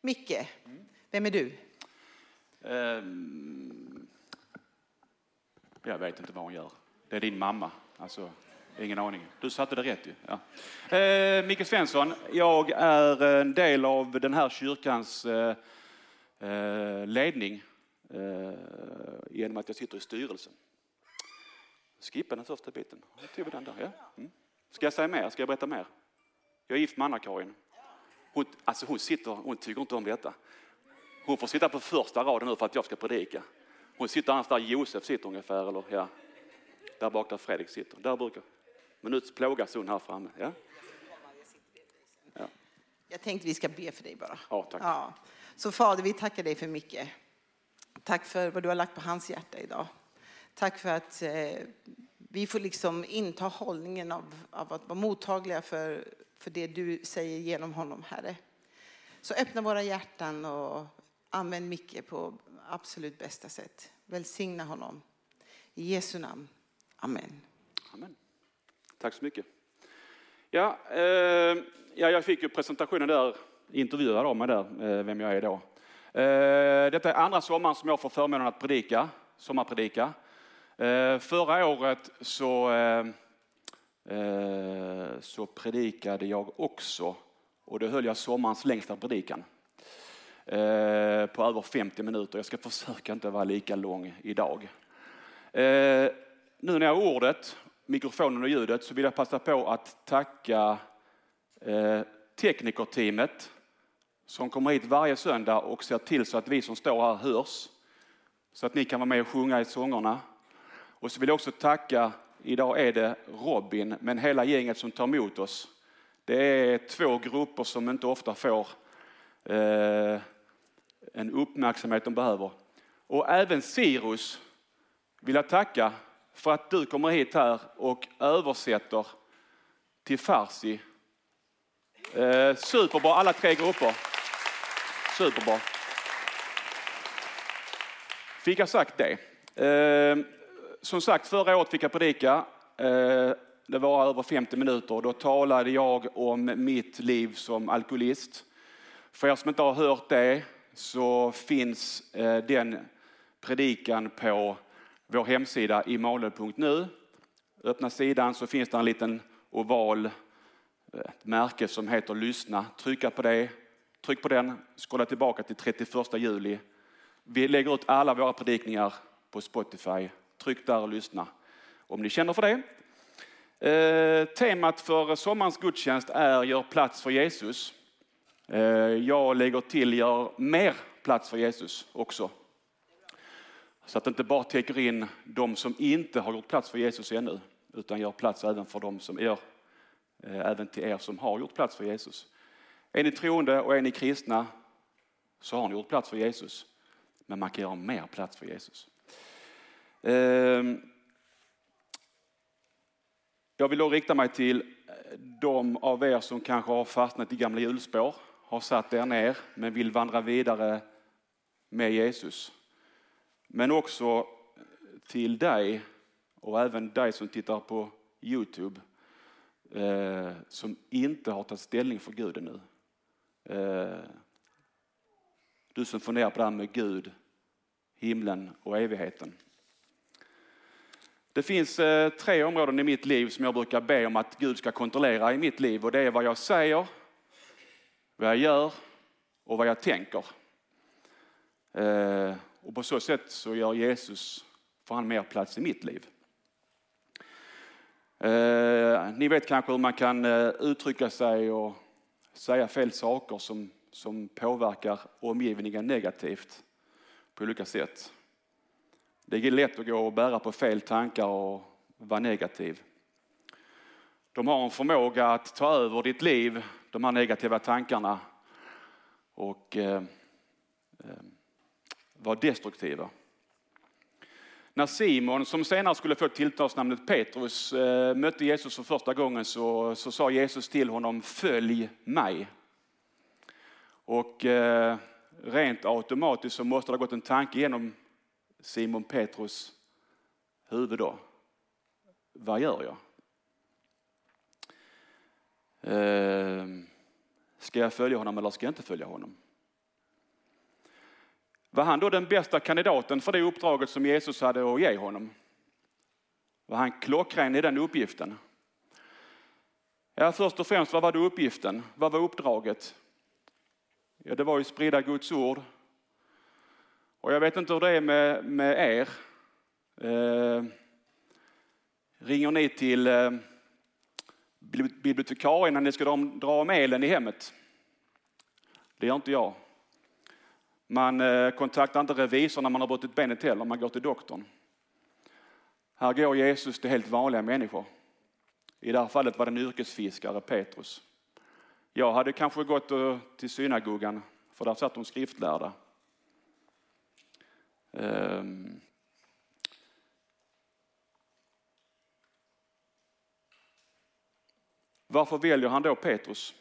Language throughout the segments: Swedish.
Micke, vem är du? Um, jag vet inte vad hon gör. Det är din mamma. Alltså, ingen aning. Du satte det rätt ju. Ja. Uh, Micke Svensson, jag är en del av den här kyrkans uh, uh, ledning eh, genom att jag sitter i styrelsen. Skippa den första biten. Jag tog den där. Ja. Mm. Ska jag säga mer? Ska jag berätta mer? Jag är gift med Anna-Karin. Hon, alltså hon, sitter, hon tycker inte om detta. Hon får sitta på första raden nu för att jag ska predika. Hon sitter annars där Josef sitter ungefär, eller ja, där bak där Fredrik sitter. Där brukar, men nu plågas hon här framme. Ja? Jag tänkte vi ska be för dig bara. Ja, tack. Ja. Så Fader, vi tackar dig för mycket. Tack för vad du har lagt på hans hjärta idag. Tack för att eh, vi får liksom inta hållningen av, av att vara mottagliga för, för det du säger genom honom, Herre. Så öppna våra hjärtan och använd Micke på absolut bästa sätt. Välsigna honom. I Jesu namn. Amen. Amen. Tack så mycket. Ja, eh, ja, jag fick ju presentationen där, intervjuad av mig där, eh, vem jag är då. Eh, detta är andra sommaren som jag får förmånen att predika, sommarpredika. Eh, förra året så, eh, Eh, så predikade jag också och då höll jag sommarens längsta predikan eh, på över 50 minuter. Jag ska försöka inte vara lika lång idag. Eh, nu när jag har ordet, mikrofonen och ljudet så vill jag passa på att tacka teknikerteamet som kommer hit varje söndag och ser till så att vi som står här hörs. Så att ni kan vara med och sjunga i sångerna. Och så vill jag också tacka, idag är det Robin, men hela gänget som tar emot oss. Det är två grupper som inte ofta får eh, en uppmärksamhet de behöver. Och även Sirus vill jag tacka för att du kommer hit här och översätter till farsi. Eh, superbra, alla tre grupper. Superbra. Fick jag sagt det. Eh, som sagt, förra året fick jag predika. Eh, det var över 50 minuter och då talade jag om mitt liv som alkoholist. För er som inte har hört det så finns eh, den predikan på vår hemsida imalö.nu. Öppna sidan så finns det en liten oval eh, ett märke som heter lyssna. Trycka på det. Tryck på den, scrolla tillbaka till 31 juli. Vi lägger ut alla våra predikningar på Spotify. Tryck där och lyssna om ni känner för det. Eh, temat för sommarens gudstjänst är Gör plats för Jesus. Eh, jag lägger till Gör mer plats för Jesus också. Så att det inte bara täcker in de som inte har gjort plats för Jesus ännu, utan gör plats även för de som är, eh, även till er som har gjort plats för Jesus. Är ni troende och är ni kristna så har ni gjort plats för Jesus. Men man kan göra mer plats för Jesus. Ehm, jag vill då rikta mig till eh, de av er som kanske har fastnat i gamla hjulspår, har satt er ner men vill vandra vidare med Jesus. Men också eh, till dig och även dig som tittar på Youtube eh, som inte har tagit ställning för Gud ännu. Eh, du som funderar på det här med Gud, himlen och evigheten. Det finns eh, tre områden i mitt liv som jag brukar be om att Gud ska kontrollera i mitt liv och det är vad jag säger, vad jag gör och vad jag tänker. Eh, och på så sätt så gör Jesus, får han mer plats i mitt liv. Eh, ni vet kanske hur man kan uttrycka sig och säga fel saker som, som påverkar omgivningen negativt på olika sätt. Det är lätt att gå och bära på fel tankar och vara negativ. De har en förmåga att ta över ditt liv, de här negativa tankarna och eh, eh, vara destruktiva. När Simon, som senare skulle få tilltalsnamnet Petrus, eh, mötte Jesus för första gången så, så sa Jesus till honom, följ mig. Och eh, rent automatiskt så måste det ha gått en tanke genom Simon Petrus huvud då. Vad gör jag? Eh, ska jag följa honom eller ska jag inte följa honom? Var han då den bästa kandidaten för det uppdraget som Jesus hade att ge honom? Var han klockren i den uppgiften? Ja, först och främst, vad var då uppgiften? Vad var uppdraget? Ja, det var ju sprida Guds ord. Och jag vet inte hur det är med, med er. Eh, ringer ni till eh, bibliotekarien när ni ska dra om, dra om elen i hemmet? Det gör inte jag. Man eh, kontaktar inte revisorn när man har brutit benet heller, man går till doktorn. Här går Jesus till helt vanliga människor. I det här fallet var det en yrkesfiskare, Petrus. Jag hade kanske gått till synagogan, för där satt de skriftlärda. Um. Varför väljer han då Petrus?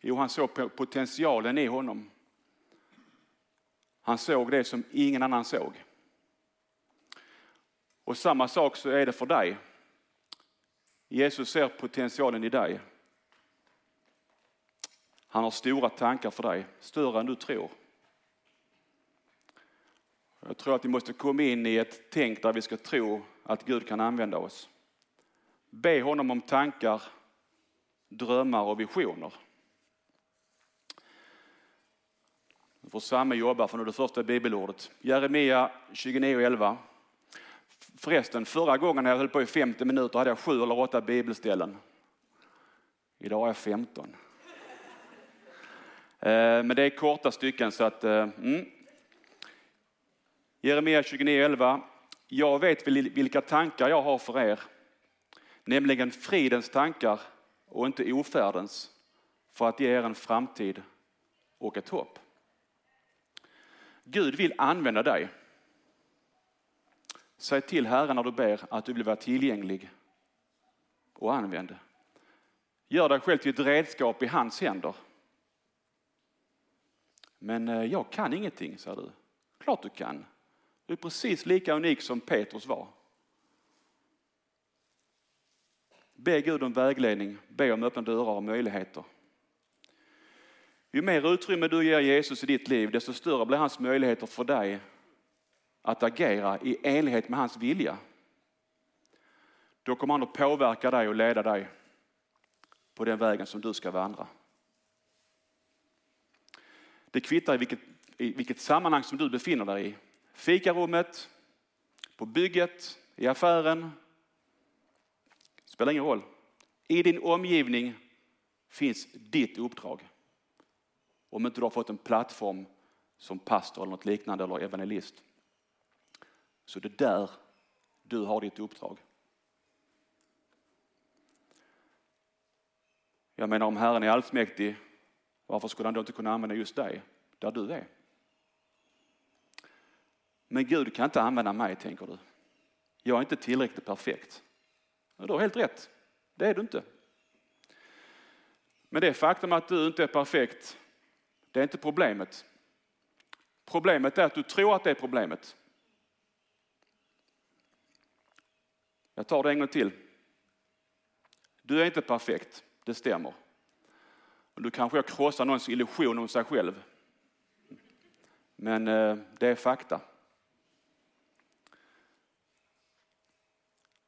Jo, han såg potentialen i honom. Han såg det som ingen annan såg. Och samma sak så är det för dig. Jesus ser potentialen i dig. Han har stora tankar för dig, större än du tror. Jag tror att vi måste komma in i ett tänk där vi ska tro att Gud kan använda oss. Be honom om tankar, drömmar och visioner. Nu får Samme jobba för nu det första bibelordet. Jeremia 29.11. Förresten, förra gången när jag höll på i 50 minuter hade jag sju eller åtta bibelställen. Idag har jag 15. Eh, men det är korta stycken så att, eh, mm. Jeremia 29.11. Jag vet vilka tankar jag har för er, nämligen fridens tankar och inte ofärdens, för att ge er en framtid och ett hopp. Gud vill använda dig. Säg till Herren när du ber att du vill vara tillgänglig och använd. Gör dig själv till ett redskap i hans händer. Men eh, jag kan ingenting, säger du. Klart du kan. Du är precis lika unik som Petrus var. Be Gud om vägledning, be om öppna dörrar och möjligheter. Ju mer utrymme du ger Jesus i ditt liv, desto större blir hans möjligheter för dig att agera i enlighet med hans vilja. Då kommer han att påverka dig och leda dig på den vägen som du ska vandra. Det kvittar i vilket, i vilket sammanhang som du befinner dig i. Fikarummet, på bygget, i affären. Det Spelar ingen roll. I din omgivning finns ditt uppdrag. Om inte du har fått en plattform som pastor eller något liknande eller evangelist. Så det är där du har ditt uppdrag. Jag menar om Herren är allsmäktig, varför skulle han då inte kunna använda just dig där du är? Men Gud kan inte använda mig, tänker du. Jag är inte tillräckligt perfekt. Du har helt rätt, det är du inte. Men det faktum att du inte är perfekt, det är inte problemet. Problemet är att du tror att det är problemet. Jag tar det en gång till. Du är inte perfekt, det stämmer. du kanske har krossat någons illusion om sig själv. Men eh, det är fakta.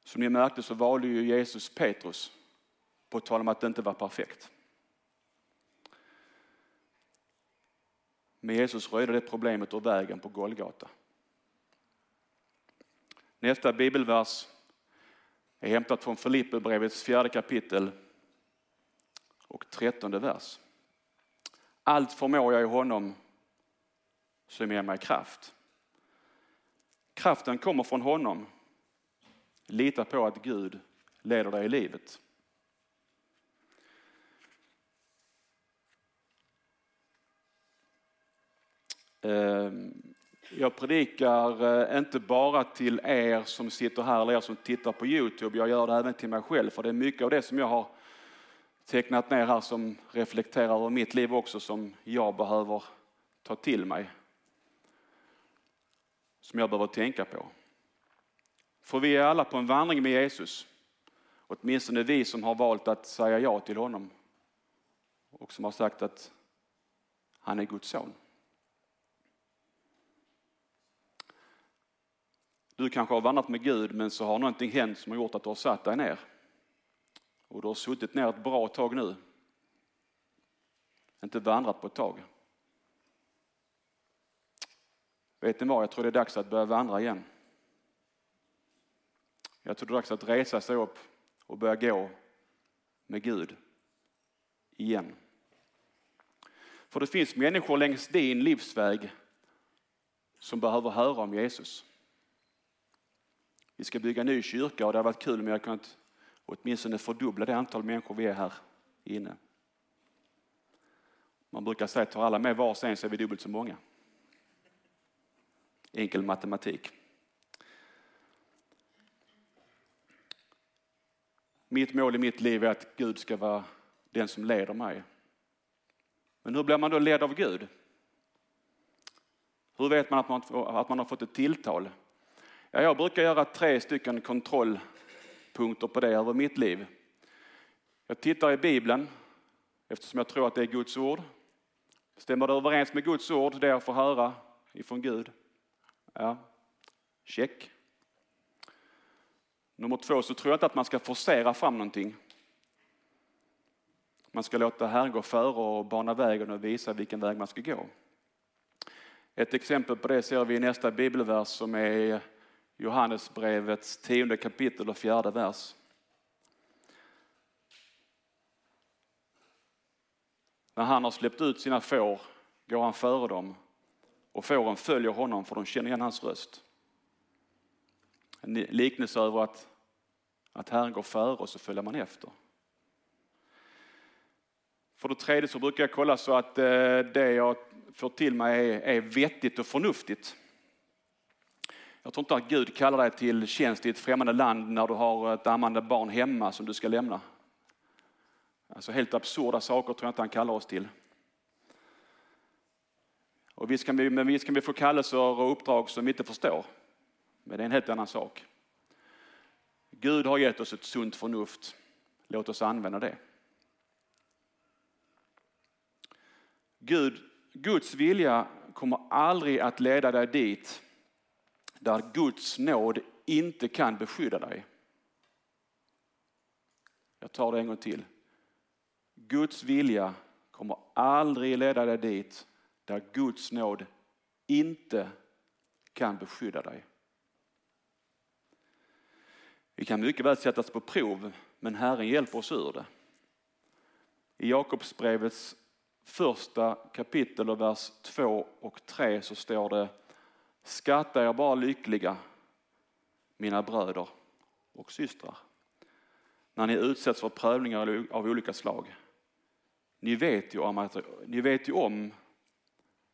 Som ni märkte så valde ju Jesus Petrus på tal om att det inte var perfekt. Men Jesus röjde det problemet ur vägen på Golgata. Nästa bibelvers är hämtat från Filipperbrevets fjärde kapitel och trettonde vers. Allt förmår jag i honom som ger mig kraft. Kraften kommer från honom. Lita på att Gud leder dig i livet. Ehm, jag predikar eh, inte bara till er som sitter här eller er som tittar på Youtube. Jag gör det även till mig själv. För det är mycket av det som jag har tecknat ner här som reflekterar över mitt liv också som jag behöver ta till mig. Som jag behöver tänka på. För vi är alla på en vandring med Jesus. Åtminstone vi som har valt att säga ja till honom. Och som har sagt att han är Guds son. Du kanske har vandrat med Gud men så har någonting hänt som har gjort att du har satt dig ner. Och du har suttit ner ett bra tag nu. Inte vandrat på ett tag. Vet ni vad, jag tror det är dags att börja vandra igen. Jag tror det är dags att resa sig upp och börja gå med Gud igen. För det finns människor längs din livsväg som behöver höra om Jesus. Vi ska bygga en ny kyrka och det har varit kul om jag kunnat åtminstone fördubbla det antal människor vi är här inne. Man brukar säga att tar alla med var sin så är vi dubbelt så många. Enkel matematik. Mitt mål i mitt liv är att Gud ska vara den som leder mig. Men hur blir man då ledd av Gud? Hur vet man att man, att man har fått ett tilltal? Ja, jag brukar göra tre stycken kontrollpunkter på det över mitt liv. Jag tittar i Bibeln eftersom jag tror att det är Guds ord. Stämmer det överens med Guds ord, det jag får höra ifrån Gud? Ja, check. Nummer två så tror jag inte att man ska forcera fram någonting. Man ska låta Herren gå före och bana vägen och visa vilken väg man ska gå. Ett exempel på det ser vi i nästa bibelvers som är Johannesbrevets tionde kapitel och fjärde vers. När han har släppt ut sina får går han före dem och fåren följer honom för de känner igen hans röst. En liknelse över att, att Herren går före och så följer man efter. För det tredje så brukar jag kolla så att eh, det jag får till mig är, är vettigt och förnuftigt. Jag tror inte att Gud kallar dig till tjänst i ett främmande land när du har ett ammande barn hemma som du ska lämna. Alltså helt absurda saker tror jag inte han kallar oss till. Och visst kan vi, men visst kan vi få kallelser och uppdrag som vi inte förstår. Men det är en helt annan sak. Gud har gett oss ett sunt förnuft. Låt oss använda det. Gud, Guds vilja kommer aldrig att leda dig dit där Guds nåd inte kan beskydda dig. Jag tar det en gång till. Guds vilja kommer aldrig leda dig dit där Guds nåd inte kan beskydda dig. Vi kan mycket väl sättas på prov, men Herren hjälper oss ur det. I Jakobsbrevets första kapitel och vers 2 och 3 så står det Skatta er bara lyckliga, mina bröder och systrar, när ni utsätts för prövningar av olika slag. Ni vet ju om att, ni vet ju om,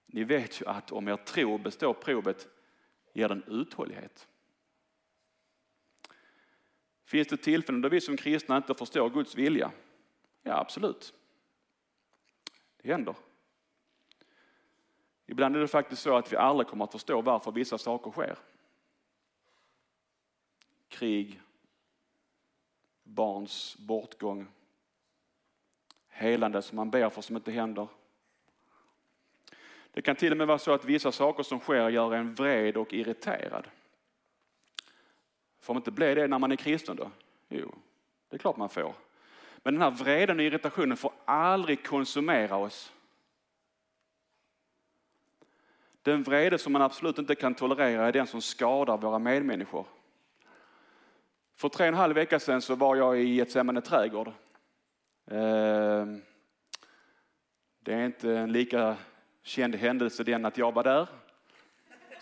ni vet ju att om er tro består provet ger den uthållighet. Finns det tillfällen då vi som kristna inte förstår Guds vilja? Ja, absolut. Det händer. Ibland är det faktiskt så att vi aldrig kommer att förstå varför vissa saker sker. Krig, barns bortgång, helande som man ber för som inte händer. Det kan till och med vara så att vissa saker som sker gör en vred och irriterad. Får man inte bli det när man är kristen då? Jo, det är klart man får. Men den här vreden och irritationen får aldrig konsumera oss. Den vrede som man absolut inte kan tolerera är den som skadar våra medmänniskor. För tre och en halv vecka sedan så var jag i Getsemane trädgård. Ehm, det är inte en lika känd händelse den att jag var där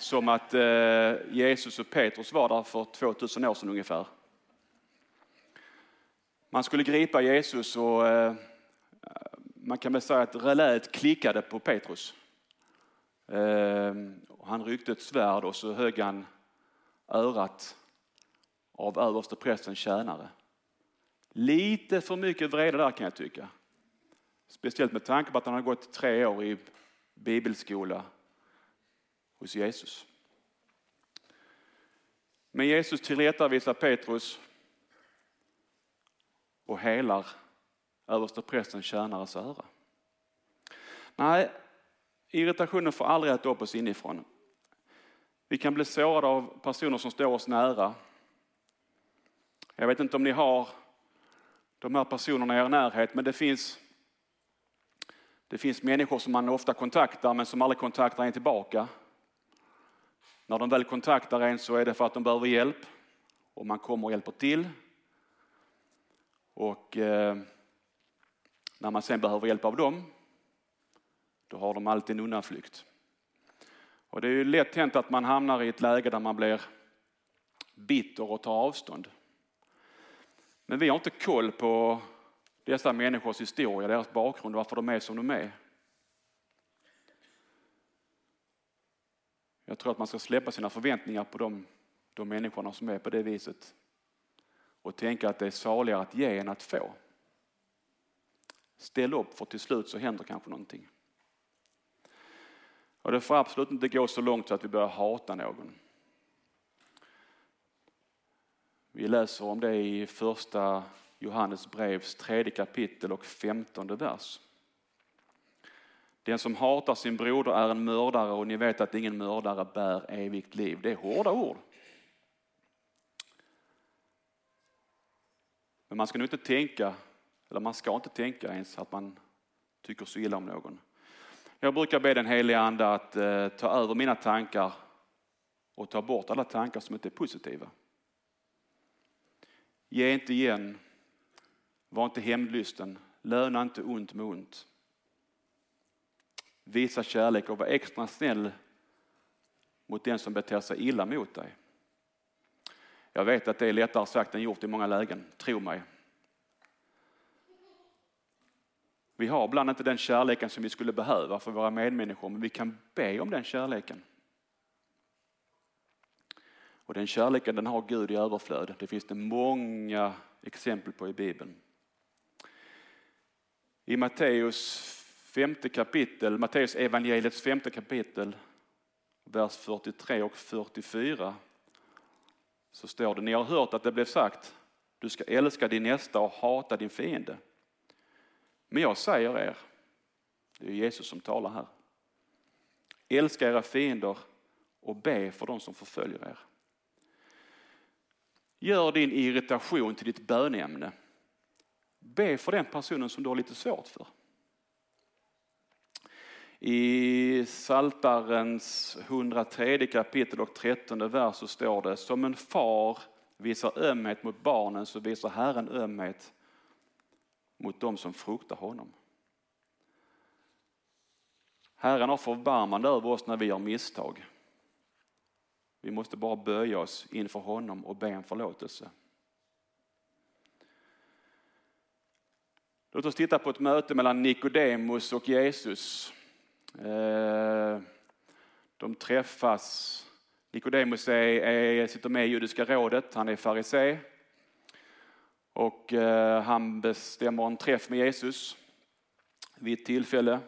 som att eh, Jesus och Petrus var där för 2000 år sedan ungefär. Man skulle gripa Jesus och eh, man kan väl säga att reläet klickade på Petrus. Eh, han ryckte ett svärd och så högg han örat av överste prästens tjänare. Lite för mycket vrede där kan jag tycka. Speciellt med tanke på att han har gått tre år i bibelskola hos Jesus. Men Jesus tillrättavisar Petrus och helar översteprästens tjänares öra. Nej, irritationen får aldrig äta upp oss inifrån. Vi kan bli sårade av personer som står oss nära. Jag vet inte om ni har de här personerna i er närhet, men det finns, det finns människor som man ofta kontaktar men som aldrig kontaktar en tillbaka. När de väl kontaktar en så är det för att de behöver hjälp och man kommer och hjälper till. Och eh, när man sen behöver hjälp av dem, då har de alltid en undanflykt. Och det är ju lätt hänt att man hamnar i ett läge där man blir bitter och tar avstånd. Men vi har inte koll på dessa människors historia, deras bakgrund varför de är som de är. Jag tror att man ska släppa sina förväntningar på de, de människorna som är på det viset och tänka att det är saligare att ge än att få. Ställ upp för till slut så händer kanske någonting. Och det får absolut inte gå så långt så att vi börjar hata någon. Vi läser om det i första Johannes brevs tredje kapitel och femtonde vers. Den som hatar sin broder är en mördare och ni vet att ingen mördare bär evigt liv. Det är hårda ord. Men man ska nog inte tänka, eller man ska inte tänka ens att man tycker så illa om någon. Jag brukar be den heliga ande att eh, ta över mina tankar och ta bort alla tankar som inte är positiva. Ge inte igen, var inte hämndlysten, löna inte ont med ont. Visa kärlek och vara extra snäll mot den som beter sig illa mot dig. Jag vet att det är lättare sagt än gjort i många lägen, tro mig. Vi har ibland inte den kärleken som vi skulle behöva för våra medmänniskor, men vi kan be om den kärleken. Och den kärleken den har Gud i överflöd. Det finns det många exempel på i Bibeln. I Matteus femte kapitel, Matteus evangeliets femte kapitel, vers 43 och 44 så står det, ni har hört att det blev sagt, du ska älska din nästa och hata din fiende. Men jag säger er, det är Jesus som talar här, älska era fiender och be för de som förföljer er. Gör din irritation till ditt bönämne. Be för den personen som du har lite svårt för. I Saltarens 103 kapitel och 13 vers så står det, som en far visar ömhet mot barnen så visar Herren ömhet mot dem som fruktar honom. Herren har förbarmande över oss när vi gör misstag. Vi måste bara böja oss inför honom och be om förlåtelse. Låt oss titta på ett möte mellan Nikodemus och Jesus. Eh, de träffas. Nikodemus är, är, sitter med i judiska rådet, han är farisé. Och eh, han bestämmer en träff med Jesus vid ett tillfälle.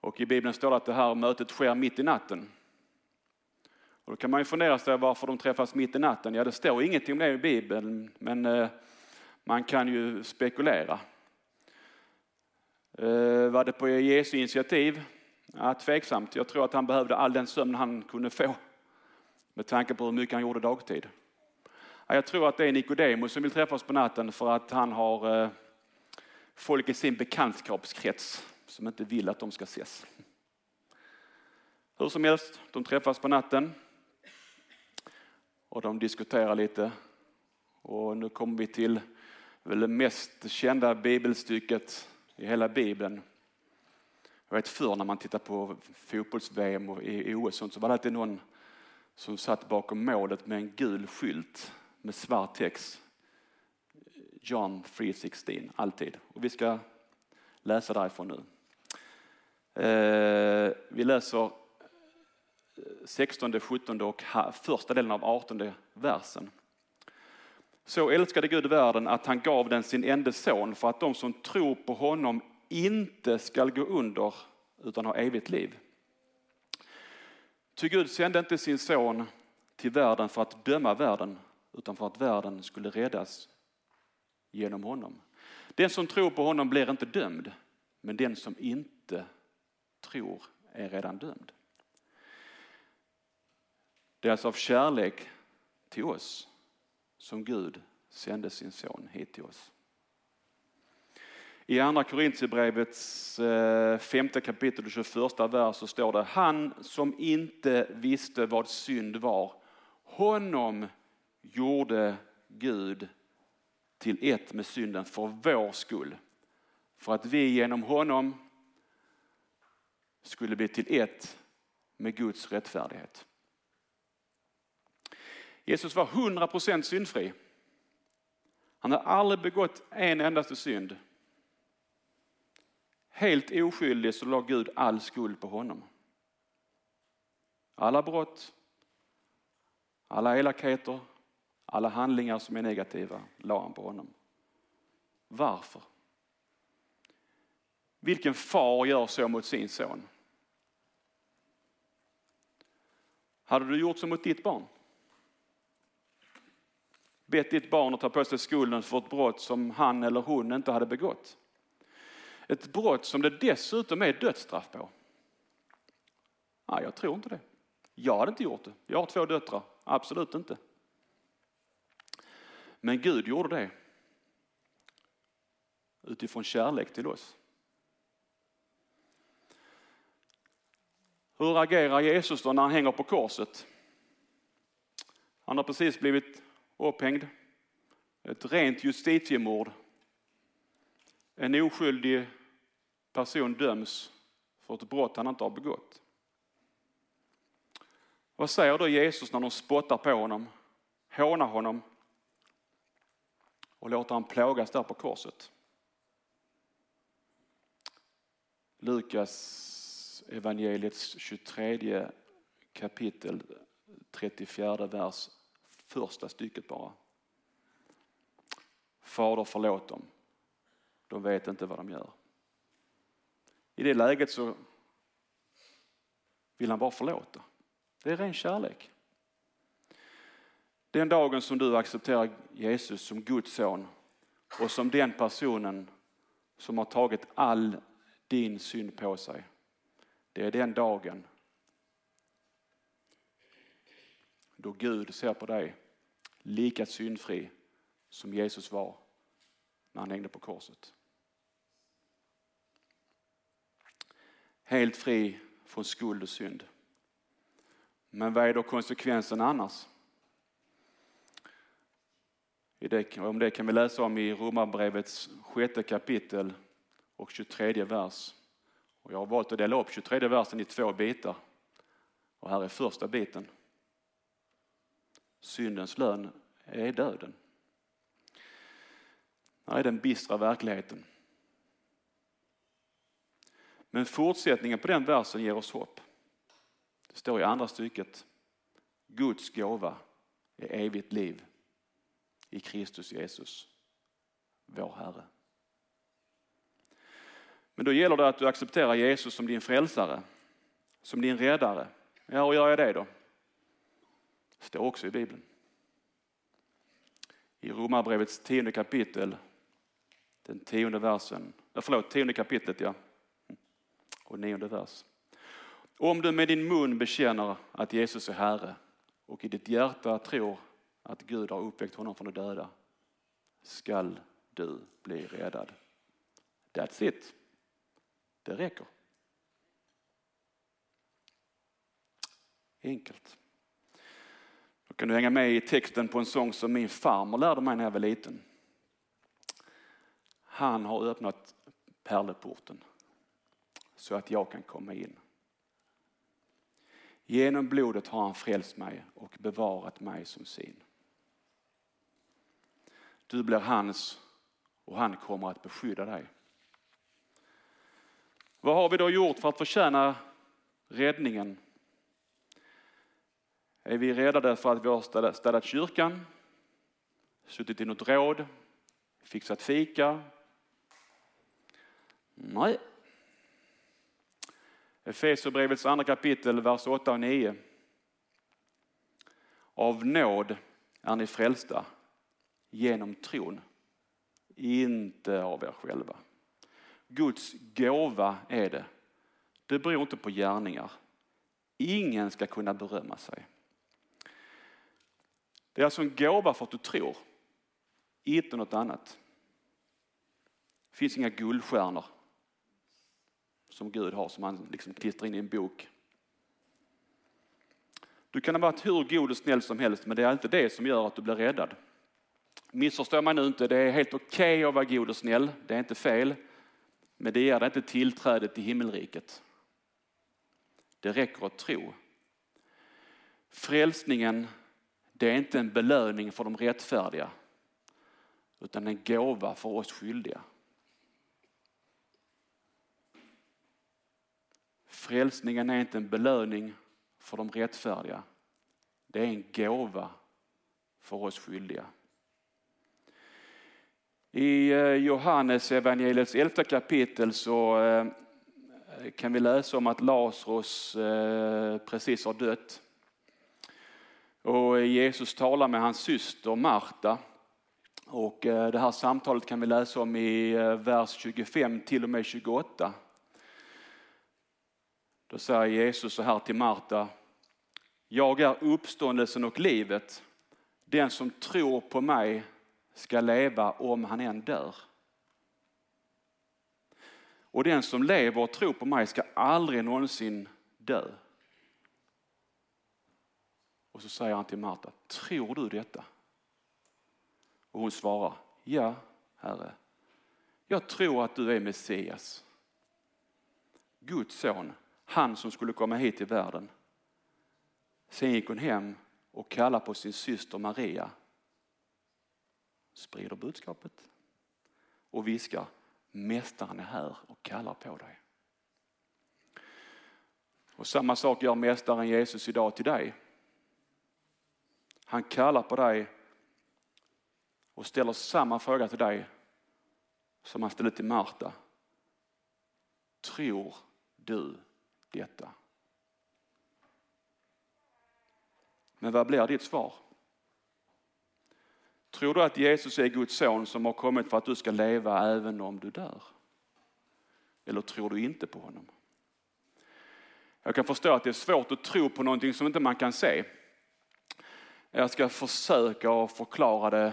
Och i Bibeln står det att det här mötet sker mitt i natten. Och då kan man ju fundera sig varför de träffas mitt i natten. Ja, det står ingenting om det i Bibeln, men eh, man kan ju spekulera. Eh, var det på Jesu initiativ? Ja, tveksamt. Jag tror att han behövde all den sömn han kunde få med tanke på hur mycket han gjorde dagtid. Ja, jag tror att det är Nikodemus som vill träffas på natten för att han har eh, folk i sin bekantskapskrets som inte vill att de ska ses. Hur som helst, de träffas på natten och de diskuterar lite. Och nu kommer vi till väl det mest kända bibelstycket i hela Bibeln. Jag vet förr när man tittar på fotbolls-VM och i OS så var det alltid någon som satt bakom målet med en gul skylt med svart text. John 3.16, alltid. Och vi ska läsa därifrån nu. Eh, vi läser eh, 16, 17 och första delen av 18 versen. Så älskade Gud världen att han gav den sin enda son för att de som tror på honom inte skall gå under utan ha evigt liv. Ty Gud sände inte sin son till världen för att döma världen utan för att världen skulle räddas genom honom. Den som tror på honom blir inte dömd, men den som inte tror är redan dömd. Det är alltså av kärlek till oss som Gud sände sin son hit till oss. I andra Korintierbrevets eh, femte kapitel och 21 vers så står det Han som inte visste vad synd var, honom gjorde Gud till ett med synden för vår skull. För att vi genom honom skulle bli till ett med Guds rättfärdighet. Jesus var 100% syndfri. Han hade aldrig begått en endaste synd. Helt oskyldig så la Gud all skuld på honom. Alla brott, alla elakheter, alla handlingar som är negativa la han på honom. Varför? Vilken far gör så mot sin son? Hade du gjort så mot ditt barn? Bett ditt barn att ta på sig skulden för ett brott som han eller hon inte hade begått? Ett brott som det dessutom är dödsstraff på? Nej, jag tror inte det. Jag hade inte gjort det. Jag har två döttrar. Absolut inte. Men Gud gjorde det utifrån kärlek till oss. Hur agerar Jesus då när han hänger på korset? Han har precis blivit upphängd. Ett rent justitiemord. En oskyldig person döms för ett brott han inte har begått. Vad säger då Jesus när de spottar på honom, hånar honom och låter han plågas där på korset? Lukas evangeliets 23 kapitel 34 vers, första stycket bara. Fader förlåt dem, de vet inte vad de gör. I det läget så vill han bara förlåta. Det är ren kärlek. Den dagen som du accepterar Jesus som Guds son och som den personen som har tagit all din synd på sig. Det är den dagen då Gud ser på dig lika syndfri som Jesus var när han hängde på korset. Helt fri från skuld och synd. Men vad är då konsekvensen annars? om det kan vi läsa om i Romarbrevets sjätte kapitel och 23 vers. Och jag har valt att dela upp 23 versen i två bitar. Och här är första biten. Syndens lön är döden. Här är den bistra verkligheten. Men fortsättningen på den versen ger oss hopp. Det står i andra stycket. Guds gåva är evigt liv i Kristus Jesus, vår Herre. Men då gäller det att du accepterar Jesus som din frälsare, som din räddare. Ja, hur gör jag det då? Det står också i Bibeln. I Romarbrevets tionde kapitel, den tionde versen, eh, förlåt, tionde kapitlet ja, och nionde vers. Om du med din mun bekänner att Jesus är Herre och i ditt hjärta tror att Gud har uppväckt honom från de döda skall du bli räddad. That's it. Det räcker. Enkelt. Kan du hänga med i texten på en sång som min farmor lärde mig när jag var liten. Han har öppnat pärleporten så att jag kan komma in. Genom blodet har han frälst mig och bevarat mig som sin. Du blir hans och han kommer att beskydda dig. Vad har vi då gjort för att förtjäna räddningen? Är vi räddade för att vi har städat kyrkan, suttit i något råd, fixat fika? Nej. Efesierbrevets andra kapitel, vers 8 och 9. Av nåd är ni frälsta genom tron, inte av er själva. Guds gåva är det. Det beror inte på gärningar. Ingen ska kunna berömma sig. Det är alltså en gåva för att du tror, inte något annat. Det finns inga guldstjärnor som Gud har som han liksom klistrar in i en bok. Du kan ha varit hur god och snäll som helst men det är inte det som gör att du blir räddad. Missförstå mig nu inte, det är helt okej okay att vara god och snäll, det är inte fel. Men det ger dig inte tillträde till himmelriket. Det räcker att tro. Frälsningen, det är inte en belöning för de rättfärdiga, utan en gåva för oss skyldiga. Frälsningen är inte en belöning för de rättfärdiga. Det är en gåva för oss skyldiga. I eh, Johannes evangeliets elfte kapitel så eh, kan vi läsa om att Lazarus eh, precis har dött. Och Jesus talar med hans syster Marta. Och eh, det här samtalet kan vi läsa om i eh, vers 25 till och med 28. Då säger Jesus så här till Marta. Jag är uppståndelsen och livet. Den som tror på mig ska leva om han än dör. Och den som lever och tror på mig ska aldrig någonsin dö. Och så säger han till Marta, tror du detta? Och hon svarar, ja Herre. Jag tror att du är Messias. Guds son, han som skulle komma hit till världen. Sen gick hon hem och kallade på sin syster Maria sprider budskapet och viskar Mästaren är här och kallar på dig. Och samma sak gör Mästaren Jesus idag till dig. Han kallar på dig och ställer samma fråga till dig som han ställde till Marta. Tror du detta? Men vad blir ditt svar? Tror du att Jesus är Guds son som har kommit för att du ska leva även om du dör? Eller tror du inte på honom? Jag kan förstå att det är svårt att tro på någonting som inte man kan se. Jag ska försöka att förklara det.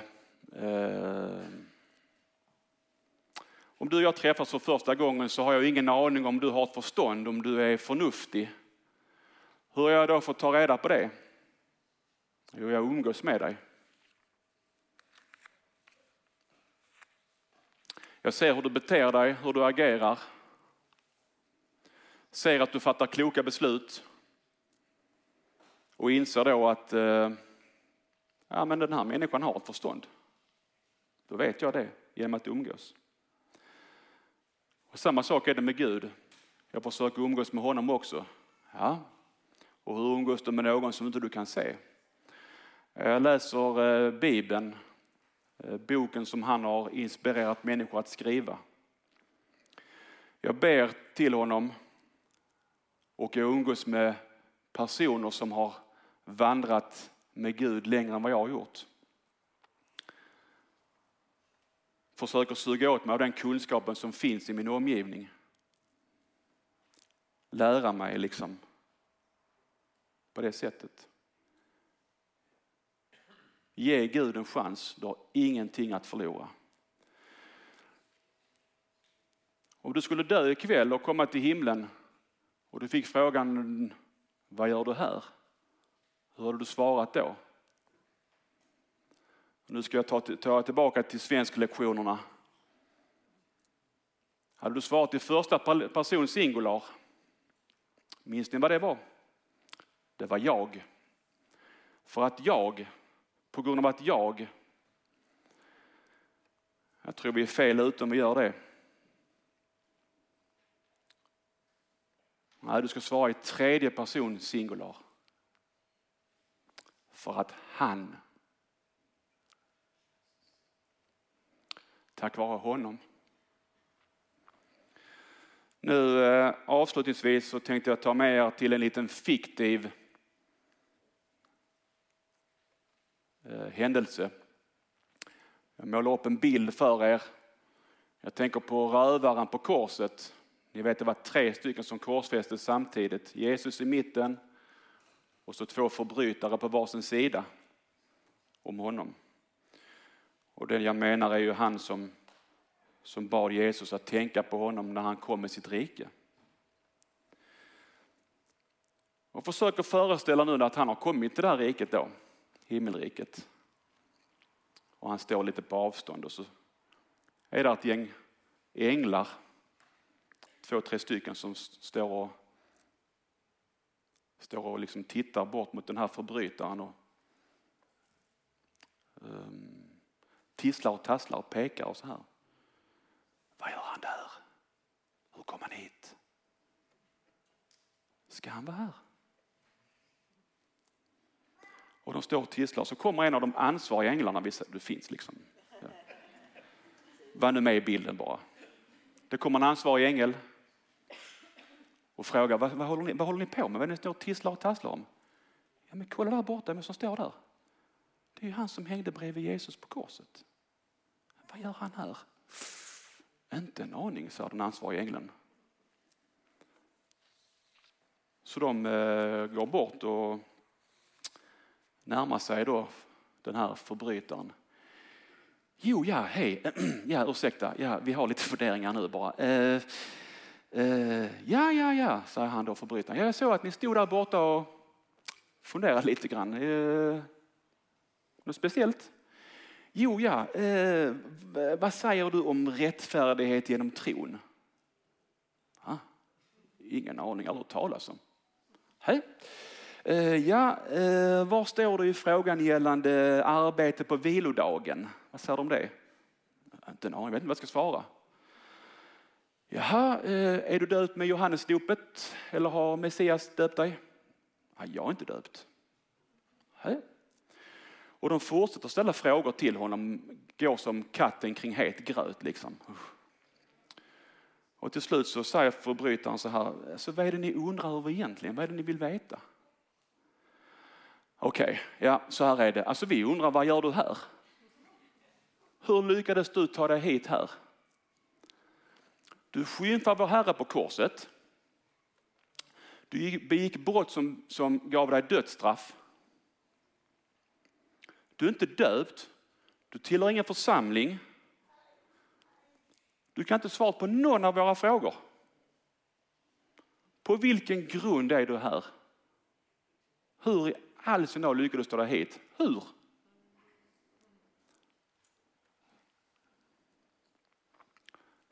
Eh, om du och jag träffas för första gången så har jag ingen aning om du har ett förstånd, om du är förnuftig. Hur har jag då fått ta reda på det? Jo, jag umgås med dig. Jag ser hur du beter dig, hur du agerar. Ser att du fattar kloka beslut. Och inser då att eh, ja, men den här människan har ett förstånd. Då vet jag det genom att umgås. Och samma sak är det med Gud. Jag försöker umgås med honom också. Ja. Och hur umgås du med någon som inte du kan se? Jag läser eh, Bibeln eh, boken som han har inspirerat människor att skriva. Jag ber till honom och jag umgås med personer som har vandrat med Gud längre än vad jag har gjort. Försöker suga åt mig av den kunskapen som finns i min omgivning. Lära mig liksom på det sättet. Ge Gud en chans, du har ingenting att förlora. Om du skulle dö ikväll och komma till himlen och du fick frågan, vad gör du här? Hur hade du svarat då? Nu ska jag ta, ta tillbaka till svensklektionerna. Hade du svarat i första person singular? Minns ni vad det var? Det var jag. För att jag på grund av att jag, jag tror vi är fel ute om vi gör det. Nej, du ska svara i tredje person singular. För att han, tack vare honom. Nu eh, avslutningsvis så tänkte jag ta med er till en liten fiktiv eh, händelse. Jag målar upp en bild för er. Jag tänker på rövaren på korset. Ni vet det var tre stycken som korsfästes samtidigt. Jesus i mitten och så två förbrytare på varsin sida. om honom. Och det jag menar är ju han som, som bad Jesus att tänka på honom när han kom med sitt rike. Och försöker föreställa nu att han har kommit till det här riket då, himmelriket. Och han står lite på avstånd och så är det ett gäng änglar, två, tre stycken som står och, står och liksom tittar bort mot den här förbrytaren och um, tisslar och tasslar och pekar och så här. Vad gör han där? Hur kom han hit? Ska han vara här? Och de står och tisslar så kommer en av de ansvariga änglarna, det finns liksom. Ja. Var nu med i bilden bara. Det kommer en ansvarig ängel och frågar vad, vad, håller, ni, vad håller ni på med? Vad är det ni står och tisslar och tasslar om? Ja men kolla där borta, vem som står där? Det är ju han som hängde bredvid Jesus på korset. Vad gör han här? Inte en aning, sa den ansvariga ängeln. Så de eh, går bort och närmar sig då den här förbrytaren. Jo, ja, hej, ja, ursäkta, ja, vi har lite funderingar nu bara. Eh, eh, ja, ja, ja, säger han då förbrytaren. Jag såg att ni stod där borta och funderade lite grann. Eh, något speciellt? Jo, ja, eh, vad säger du om rättfärdighet genom tron? Ah, ingen aning, aldrig talas om. Hej. Eh, ja, eh, var står du i frågan gällande arbete på vilodagen? Vad säger du om det? Inte en aning, jag vet inte vad jag ska svara. Jaha, eh, är du döpt med Johannesdopet eller har Messias döpt dig? Ja, jag är inte döpt. Hej. Och de fortsätter ställa frågor till honom, går som katten kring het gröt liksom. Och till slut så säger förbrytaren så här, så vad är det ni undrar över egentligen? Vad är det ni vill veta? Okej, okay, ja så här är det. Alltså vi undrar, vad gör du här? Hur lyckades du ta dig hit här? Du skymfade vår Herre på korset. Du begick brott som, som gav dig dödsstraff. Du är inte döpt. Du tillhör ingen församling. Du kan inte svara på någon av våra frågor. På vilken grund är du här? Hur i all sin dag lyckades du ta dig hit? Hur?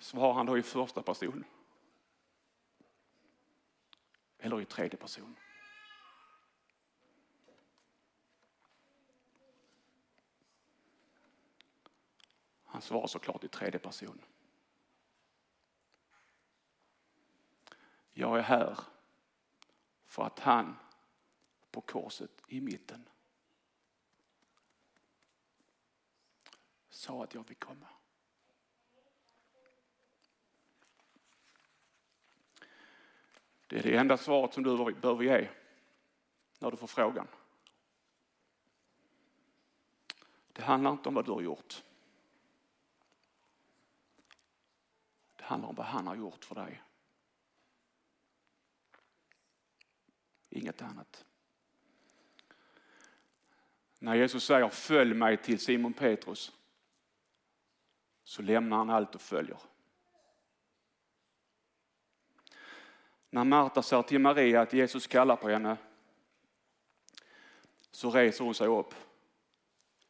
Svarar han då i första person? Eller i tredje person? Han svarar såklart i tredje person. Jag är här för att han på korset i mitten sa att jag fick komma. Det är det enda svaret som du behöver ge när du får frågan. Det handlar inte om vad du har gjort. Det handlar om vad han har gjort för dig. Inget annat. När Jesus säger följ mig till Simon Petrus så lämnar han allt och följer. När Marta säger till Maria att Jesus kallar på henne så reser hon sig upp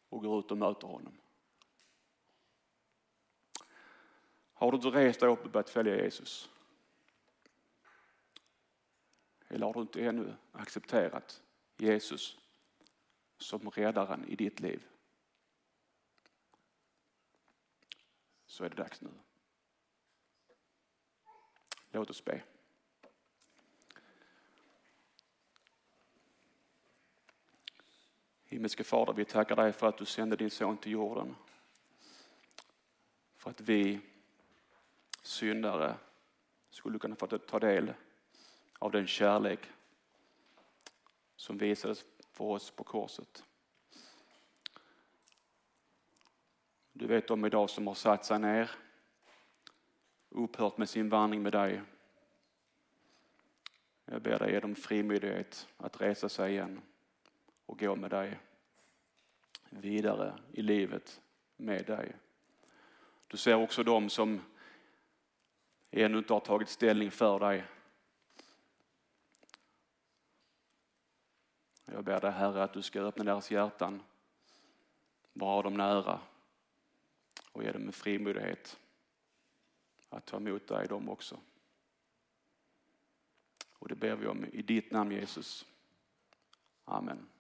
och går ut och möter honom. Har du inte rest dig upp och börjat följa Jesus? Eller har du inte ännu accepterat Jesus som räddaren i ditt liv? Så är det dags nu. Låt oss be. Himmelske Fader, vi tackar dig för att du sände din son till jorden. För att vi syndare skulle kunna få ta del av den kärlek som visades för oss på korset. Du vet om idag som har satt sig ner, upphört med sin vandring med dig. Jag ber dig ge dem frimodighet att resa sig igen och gå med dig vidare i livet med dig. Du ser också de som ännu inte har tagit ställning för dig. Jag ber dig Herre att du ska öppna deras hjärtan, vara dem nära och ge dem en frimodighet att ta emot dig dem också. Och det ber vi om i ditt namn Jesus. Amen.